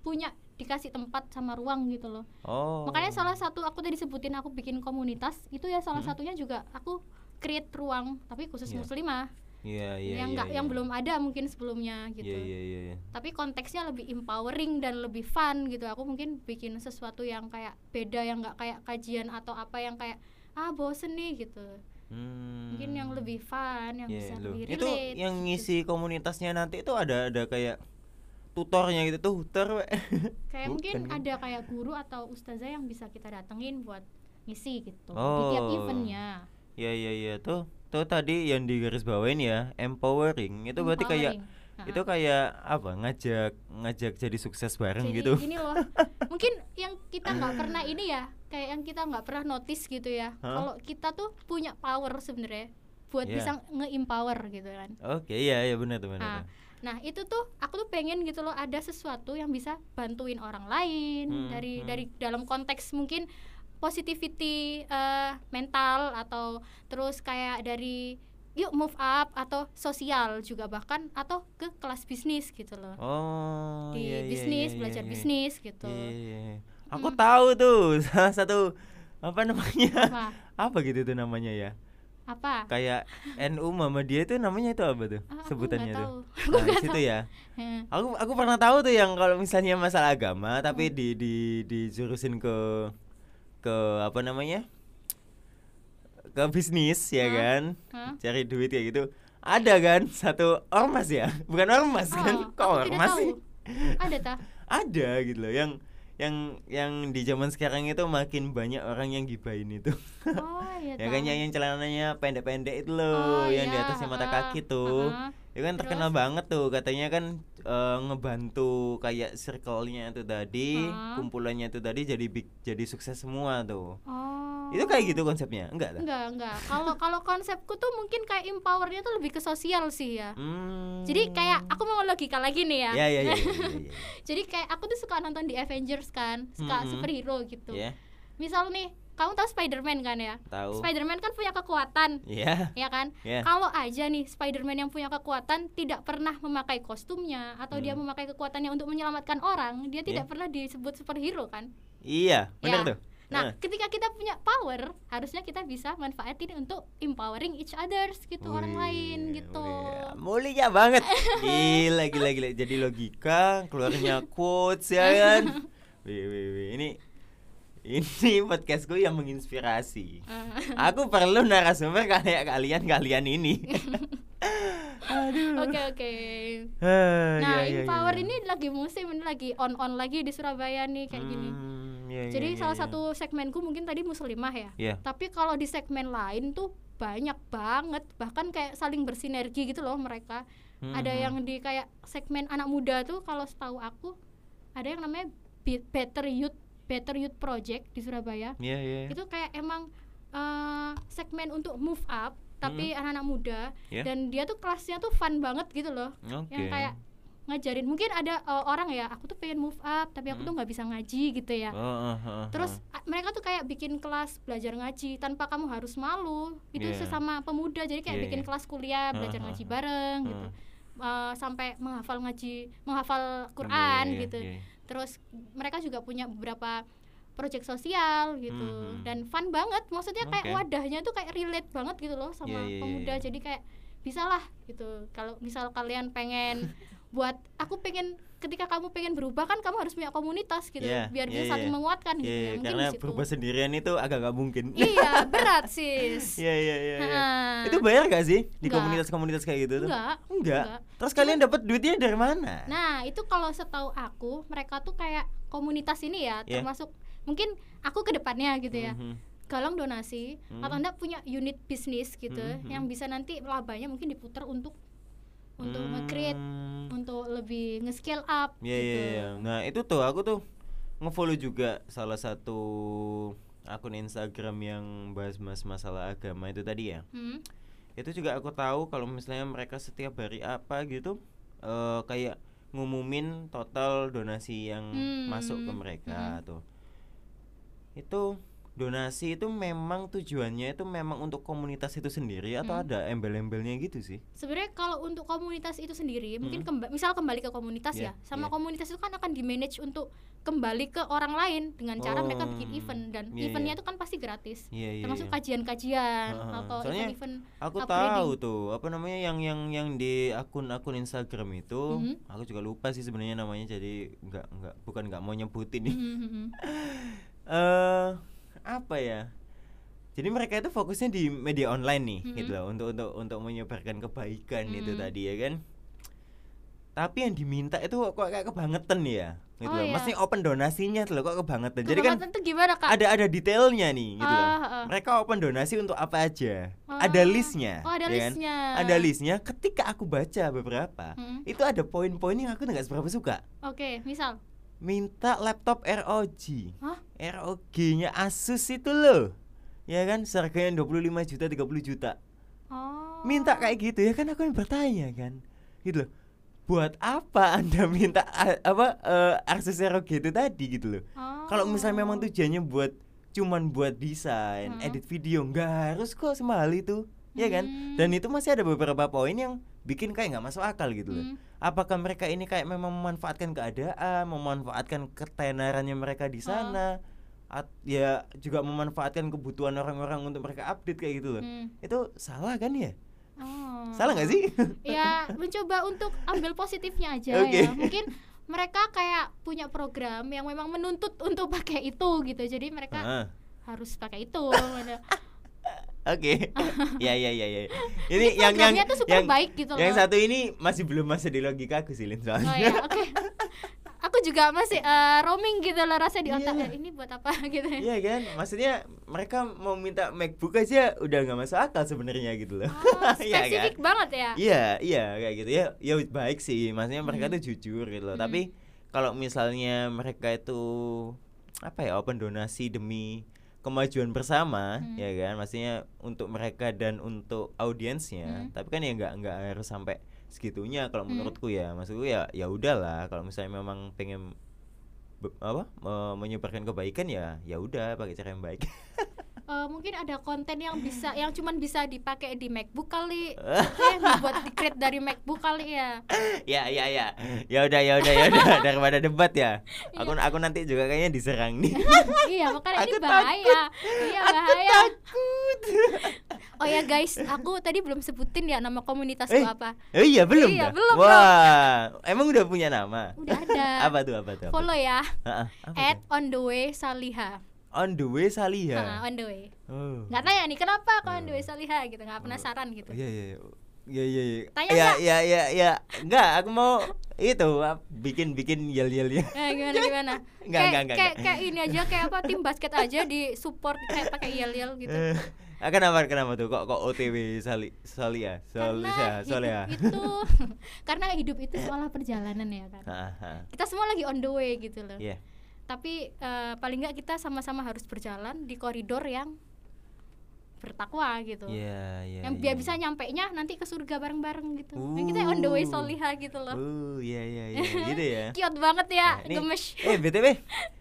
punya dikasih tempat sama ruang gitu loh. Oh. Makanya salah satu aku tadi sebutin aku bikin komunitas itu ya salah Hmm. satunya juga aku create ruang tapi khusus Iya. muslimah Iya iya yang nggak iya. yang belum ada mungkin sebelumnya gitu. Iya iya iya. iya. Tapi konteksnya lebih empowering dan lebih fun gitu. Aku mungkin bikin sesuatu yang kayak beda yang nggak kayak kajian atau apa yang kayak ah bosen nih gitu. Hmm. Mungkin yang lebih fun, yang Iya, bisa loh. lebih Itu relate. yang gitu. ngisi komunitasnya nanti itu ada ada kayak tutornya gitu tuh tutor kayak mungkin Bukan kan? ada kayak guru atau ustazah yang bisa kita datengin buat ngisi gitu di Oh. tiap eventnya. Iya iya iya tuh tuh tadi yang digaris bawain ya empowering itu berarti kayak Empowering. Ha. itu kayak apa ngajak ngajak jadi sukses bareng Jadi gitu gini loh mungkin yang kita nggak pernah ini ya kayak yang kita nggak pernah notice gitu ya Hah? kalau kita tuh punya power sebenarnya buat Iya. bisa nge-empower gitu kan oke iya iya benar tuh benar nah, nah itu tuh aku tuh pengen gitu loh ada sesuatu yang bisa bantuin orang lain Hmm, dari hmm. dari dalam konteks mungkin positivity eh, mental atau terus kayak dari yuk move up atau sosial juga bahkan atau ke kelas bisnis gitu loh. Oh di iya, iya, bisnis iya, belajar iya, iya. bisnis gitu. Iya, iya, iya. aku Hmm. tahu tuh salah satu apa namanya? Apa? Apa gitu tuh namanya ya? Apa? Kayak NU Mama dia itu namanya itu apa tuh? Ah, aku sebutannya tuh. nah situ ya. aku aku pernah tahu tuh yang kalau misalnya masalah agama Hmm. tapi di di dijurusin ke ke apa namanya ke bisnis ya Hah? kan? Hah? cari duit kayak gitu. Ada kan? Satu ormas ya? Bukan ormas kan? Oh, kok aku tidak ormas sih? Ada ta? Ada gitu loh. Yang yang yang di zaman sekarang itu makin banyak orang yang gibain itu. Oh iya ya kan? Yang yang celananya pendek-pendek itu loh Oh, yang di iya, atasnya mata kaki tuh. ha-ha. Itu kan terkenal Terus? banget tuh katanya kan eh, ngebantu kayak circle-nya itu tadi Ha. kumpulannya itu tadi jadi big, jadi sukses semua tuh oh itu kayak gitu konsepnya enggak lah enggak enggak kalau kalau konsepku tuh mungkin kayak empowernya tuh lebih ke sosial sih ya Hmm. jadi kayak aku mau logika lagi nih ya ya ya ya, ya, ya, ya, ya. jadi kayak aku tuh suka nonton di Avengers kan suka Mm-mm. superhero gitu Ya. misal nih kamu tahu Spider-Man kan ya? Tahu. Spider-Man kan punya kekuatan, Iya. ya kan? Iya. Kalau aja nih Spider-Man yang punya kekuatan tidak pernah memakai kostumnya atau dia Hmm. memakai kekuatannya untuk menyelamatkan orang, dia tidak Iya. pernah disebut superhero kan? Iya, benar Ya. tuh. Nah, Nah. ketika kita punya power, harusnya kita bisa manfaatin untuk empowering each others gitu orang Wih, lain gitu. wih, Mulia banget. Gila, gila, gila. Jadi logika, keluarnya quotes ya kan. Wih, wih, wih. Ini ini podcastku yang menginspirasi. Eh, Aku perlu narasumber kayak kalian-kalian ini. Aduh. Oke oke. Ah, Nah, iya, iya, empower iya. ini lagi musim ini lagi on on lagi di Surabaya nih kayak gini. Hmm, iya, iya, Jadi iya, salah iya. satu segmenku mungkin tadi muslimah ya. Iya. Tapi kalau di segmen lain tuh banyak banget bahkan kayak saling bersinergi gitu loh mereka. Ada Mhm. yang di kayak segmen anak muda tuh kalau setahu aku ada yang namanya Be- Better Youth Better Youth Project di Surabaya. Iya, iya. Itu kayak emang eh, segmen untuk move up tapi anak-anak muda Iya. dan dia tuh kelasnya tuh fun banget gitu loh. Oke. Yang kayak ngajarin mungkin ada eh, orang ya aku tuh pengen move up tapi aku tuh nggak bisa ngaji gitu ya Oh, oh, oh, terus oh. a- mereka tuh kayak bikin kelas belajar ngaji tanpa kamu harus malu itu Iya. sesama pemuda jadi kayak Iya, bikin iya. kelas kuliah belajar Heeh, ngaji bareng gitu Heeh. Eh, sampai menghafal ngaji menghafal Quran Iya, iya, gitu iya. Terus mereka juga punya beberapa proyek sosial gitu. Mhm. dan fun banget. Maksudnya kayak Oke. wadahnya tuh kayak relate banget gitu loh sama Iya, iya, iya, pemuda. Jadi kayak bisalah gitu. Kalau misal kalian pengen buat aku pengen ketika kamu pengen berubah kan kamu harus punya komunitas gitu Iya, biar iya, bisa saling iya. menguatkan gitu Iya, ya iya, mungkin karena berubah sendirian itu agak nggak mungkin. iya berat sis Iya iya iya. iya. Itu bayar gak sih di komunitas-komunitas kayak gitu tuh? enggak Enggak. enggak. Terus kalian dapat duitnya dari mana? Nah, itu kalau setahu aku, mereka tuh kayak komunitas ini ya, Iya. termasuk mungkin aku ke depannya gitu ya. Mhm. Galang donasi Hmm. atau Anda punya unit bisnis gitu Hmm, hmm. yang bisa nanti labanya mungkin diputar untuk untuk Hmm. nge-create, untuk lebih nge-scale up Iya gitu. iya iya. Nah, itu tuh aku tuh ngefollow juga salah satu akun Instagram yang bahas-bahas masalah agama itu tadi ya. Hmm. Itu juga aku tahu kalau misalnya mereka setiap hari apa gitu eh kayak ngumumin total donasi yang Hmm, masuk ke mereka tuh. Itu donasi itu memang tujuannya itu memang untuk komunitas itu sendiri atau Hmm. ada embel-embelnya gitu sih? Sebenarnya kalau untuk komunitas itu sendiri, mungkin Hmm. kemba- misal kembali ke komunitas Iya, ya, sama iya. komunitas itu kan akan di manage untuk kembali ke orang lain dengan cara mereka bikin Oh, event dan iya, eventnya iya. itu kan pasti gratis. Iya iya. termasuk iya. kajian-kajian Heeh. atau Soalnya event-event Aku upgrading. tahu tuh apa namanya yang yang yang di akun-akun Instagram itu, Mhm. aku juga lupa sih sebenarnya namanya jadi nggak nggak bukan nggak mau nyebutin nih. Mhm, mhm. Apa ya? Jadi mereka itu fokusnya di media online nih, Mhm. gitu loh, untuk untuk untuk menyebarkan kebaikan itu Mhm. tadi ya kan. Tapi yang diminta itu kok kayak kebangetan ya, gitu Oh, loh. iya. Mesti open donasinya tuh loh kok kebangetan. Jadi kan tuh gimana kak? ada ada detailnya nih gitu loh. Ah, ah. Mereka open donasi untuk apa aja. Ada Ah. listnya. Oh ada ya kan? listnya. Ada listnya. Ketika aku baca beberapa, Mm. itu ada poin-poin yang aku nggak seberapa suka. Oke, misal. Minta laptop ROG. Hah? ROG-nya Asus itu loh. Ya kan, seharganya 25 juta, 30 juta. Oh. Minta kayak gitu ya kan aku yang bertanya kan. Gitu loh. Buat apa Anda minta apa eh, Asus ROG itu tadi gitu loh. Oh. Kalau misalnya memang tujuannya buat cuman buat desain, Hmm. edit video, nggak harus kok semahal itu, ya kan? Hmm. Dan itu masih ada beberapa poin yang bikin kayak nggak masuk akal gitu loh. Hmm. Apakah mereka ini kayak memang memanfaatkan keadaan, memanfaatkan ketenarannya mereka di sana, at- ya juga memanfaatkan kebutuhan orang-orang untuk mereka update kayak gitu loh. Hmm. Itu salah kan ya? Oh. Salah nggak sih? ya mencoba untuk ambil positifnya aja Oke. ya mungkin mereka kayak punya program yang memang menuntut untuk pakai itu gitu jadi mereka harus pakai itu. Oke, ya ya ya ya. Ini yang yang tuh super yang, baik gitu yang loh. satu ini masih belum masuk di logika aku sih Lin soalnya. oh ya oke aku juga masih eh, roaming gitu loh rasa di otak Iya. "Eh, ini buat apa gitu ya Iya kan, maksudnya mereka mau minta MacBook aja udah nggak masuk akal sebenarnya gitu loh. Oh, Iya kan? spesifik banget ya Iya, iya kayak gitu ya. Ya baik sih, maksudnya mereka Hmm. tuh jujur gitu loh. Hmm. Tapi kalau misalnya mereka itu apa ya open donasi demi kemajuan bersama, Hmm. ya kan, maksudnya untuk mereka dan untuk audiensnya. Hmm. Tapi kan ya nggak nggak harus sampai segitunya kalau Hmm. menurutku ya. Maksudku ya ya udahlah kalau misalnya memang pengen be- apa me- menyebarkan kebaikan ya ya udah pakai cara yang baik. eh, mungkin ada konten yang bisa yang cuman bisa dipakai di MacBook kali. Yang dibuat di create dari MacBook kali ya. Ya ya ya. Ya udah ya udah ya udah. Daripada debat ya. Aku aku nanti juga kayaknya diserang nih. Iya makanya ini Aku bahaya. iya aku bahaya. takut. Oh ya guys. Aku tadi belum sebutin ya nama komunitasku Eh, apa. oh iya belum? Iya, dah? belum, wah. emang udah punya nama? Udah ada. Apa tuh apa tuh apa follow ya. Ha-ha, apa at on the way Saliha on the way Saliha Ah, on the way. Oh. Nggak tanya nih kenapa kok on the way Oh. Saliha gitu nggak penasaran gitu. Iya iya iya. Iya iya iya. Tanya ya nggak? ya ya ya enggak aku mau itu ap- bikin bikin yel yel ya Eh, gimana gimana? Nggak, kayak nggak, nggak, kayak kayak ini aja kayak apa tim basket aja di support kayak pakai yel yel gitu. Eh, ah, kenapa kenapa tuh? Kok kok OTW Sali Salia Solia? Karena Solia hidup itu karena hidup itu seolah perjalanan ya kan? Ah, ah. kita semua lagi on the way gitu loh. Iya. Tapi eh, paling nggak kita sama-sama harus berjalan di koridor yang bertakwa gitu Iya, iya. yang biar bisa nyampe nya nanti ke surga bareng-bareng gitu Uh. Nah, kita on the way soliha gitu loh Uh, iya iya iya gitu ya. cute banget ya Nah, gemes Eh, BTW,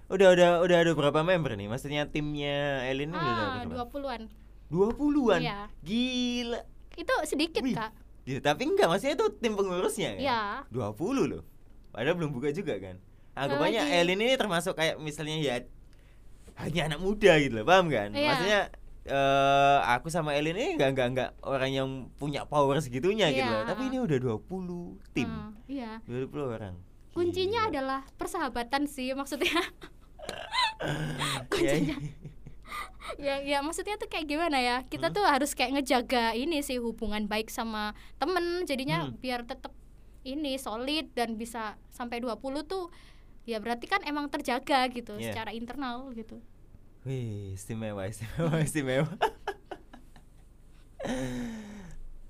udah udah udah ada berapa member nih? Maksudnya timnya Elin ini udah ada ah berapa? dua puluhan Dua puluhan. Iya. Gila. itu sedikit Wih. kak Ya, tapi enggak, maksudnya itu tim pengurusnya kan? ya 20 loh. Padahal belum buka juga kan. Anggapannya Lagi. Elin ini termasuk kayak misalnya ya hanya anak muda gitu loh, paham kan? Iya. Maksudnya eh aku sama Elin ini enggak enggak enggak orang yang punya power segitunya gitu loh. Iya. Tapi ini udah 20 tim. Hmm, iya 20 orang. kuncinya Gila. adalah persahabatan sih maksudnya Iya, iya. ya ya maksudnya tuh kayak gimana ya kita tuh harus kayak ngejaga ini sih hubungan baik sama temen jadinya Hmm. biar tetap ini solid dan bisa sampai 20 tuh ya berarti kan emang terjaga gitu Iya. secara internal gitu Wih, istimewa, istimewa, istimewa.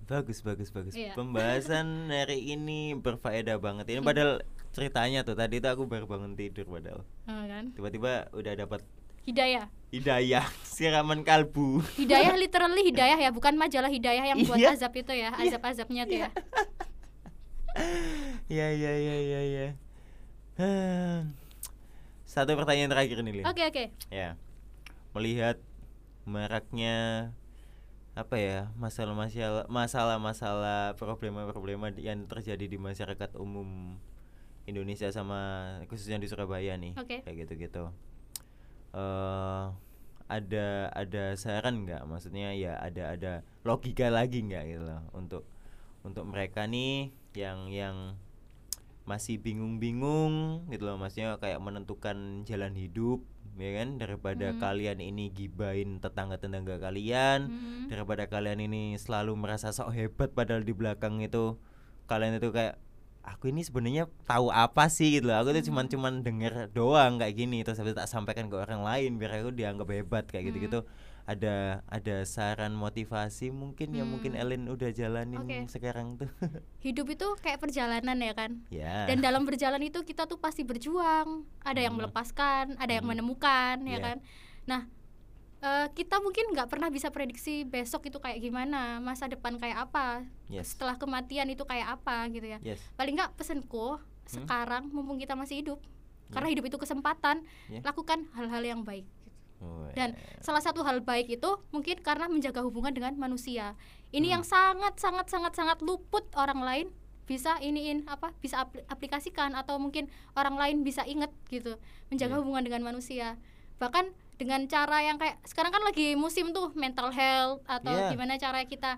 bagus, bagus, bagus. Iya. Pembahasan hari ini berfaedah banget. Ini padahal ceritanya tuh tadi tuh aku baru bangun tidur padahal. Ah, kan Tiba-tiba udah dapat hidayah hidayah siraman kalbu. hidayah literally hidayah ya bukan majalah hidayah yang buat Iya. azab itu ya azab-azabnya tuh ya Ya, ya, ya, ya, ya. Hmm. Satu pertanyaan terakhir nih, Lin. oke oke Ya. Melihat maraknya apa ya masalah-masalah masalah-masalah problema-problema yang terjadi di masyarakat umum Indonesia sama khususnya di Surabaya nih Oke. kayak gitu-gitu eh ada ada saran nggak maksudnya ya ada ada logika lagi nggak gitu loh untuk untuk mereka nih yang yang masih bingung-bingung gitu loh maksudnya kayak menentukan jalan hidup ya kan daripada Hmm. kalian ini gibain tetangga-tetangga kalian Hmm. daripada kalian ini selalu merasa sok hebat padahal di belakang itu kalian itu kayak aku ini sebenarnya tahu apa sih gitu loh aku tuh cuman Hmm. cuman denger doang kayak gini terus habis tak sampaikan ke orang lain biar aku dianggap hebat kayak Hmm. Ada ada saran motivasi mungkin yang mungkin Hmm. Ellen udah jalanin Oke. sekarang tuh hidup itu kayak perjalanan ya kan ya dan dalam berjalan itu kita tuh pasti berjuang ada yang Hmm. melepaskan ada yang Hmm. menemukan Iya. ya kan nah eh, kita mungkin nggak pernah bisa prediksi besok itu kayak gimana masa depan kayak apa yes setelah kematian itu kayak apa gitu ya yes paling nggak pesenku sekarang mumpung kita masih hidup karena hidup itu kesempatan Ya. lakukan hal-hal yang baik. Dan salah satu hal baik itu mungkin karena menjaga hubungan dengan manusia ini Hmm. yang sangat sangat sangat sangat luput orang lain bisa iniin apa bisa apl- aplikasikan atau mungkin orang lain bisa inget gitu menjaga Iya. hubungan dengan manusia bahkan dengan cara yang kayak sekarang kan lagi musim tuh mental health atau Iya. gimana cara kita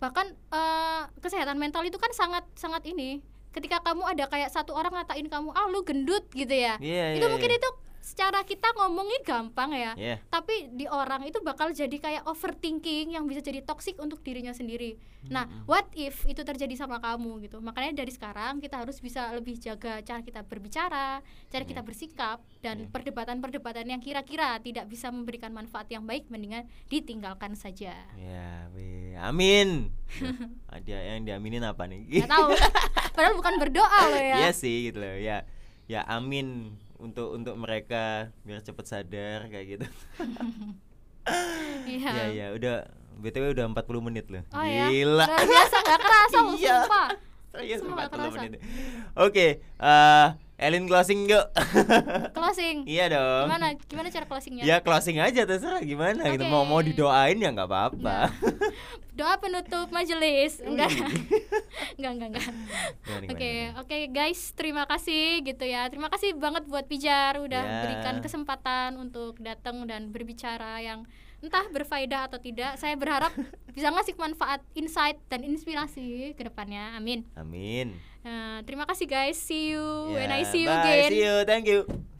bahkan eh, kesehatan mental itu kan sangat sangat ini ketika kamu ada kayak satu orang ngatain kamu ah lu gendut gitu ya Iya, itu iya, mungkin iya. itu secara kita ngomongnya gampang ya Iya. tapi di orang itu bakal jadi kayak overthinking yang bisa jadi toxic untuk dirinya sendiri. Nah, what if itu terjadi sama kamu gitu? Makanya dari sekarang kita harus bisa lebih jaga cara kita berbicara, cara kita Iya. bersikap dan Iya. perdebatan-perdebatan yang kira-kira tidak bisa memberikan manfaat yang baik mendingan ditinggalkan saja. ya weh. amin Nah, ada yang diaminin apa nih Gak tahu. Padahal bukan berdoa loh ya. Iya sih gitu loh ya ya amin untuk untuk mereka biar cepet sadar kayak gitu Iya. ya ya udah btw udah 40 menit loh Oh ya. gila Luar biasa gak kerasa loh, Iya. sumpah. Serius Semua 40 nggak kerasa. menit oke eh Elin closing yuk. Closing. iya dong. Gimana gimana cara closingnya? Ya closing aja terserah gimana gitu. Oke. Mau mau didoain ya nggak apa-apa. Doa penutup majelis. Enggak. enggak, enggak, enggak. Gimana, gimana, Oke, gimana? oke guys, terima kasih gitu ya. Terima kasih banget buat Pijar udah Ya. berikan kesempatan untuk datang dan berbicara yang entah berfaedah atau tidak. Saya berharap bisa ngasih manfaat, insight dan inspirasi ke depannya. Amin. Amin. Nah, terima kasih guys. See you when Ya, I see you bye, again. See you. Thank you.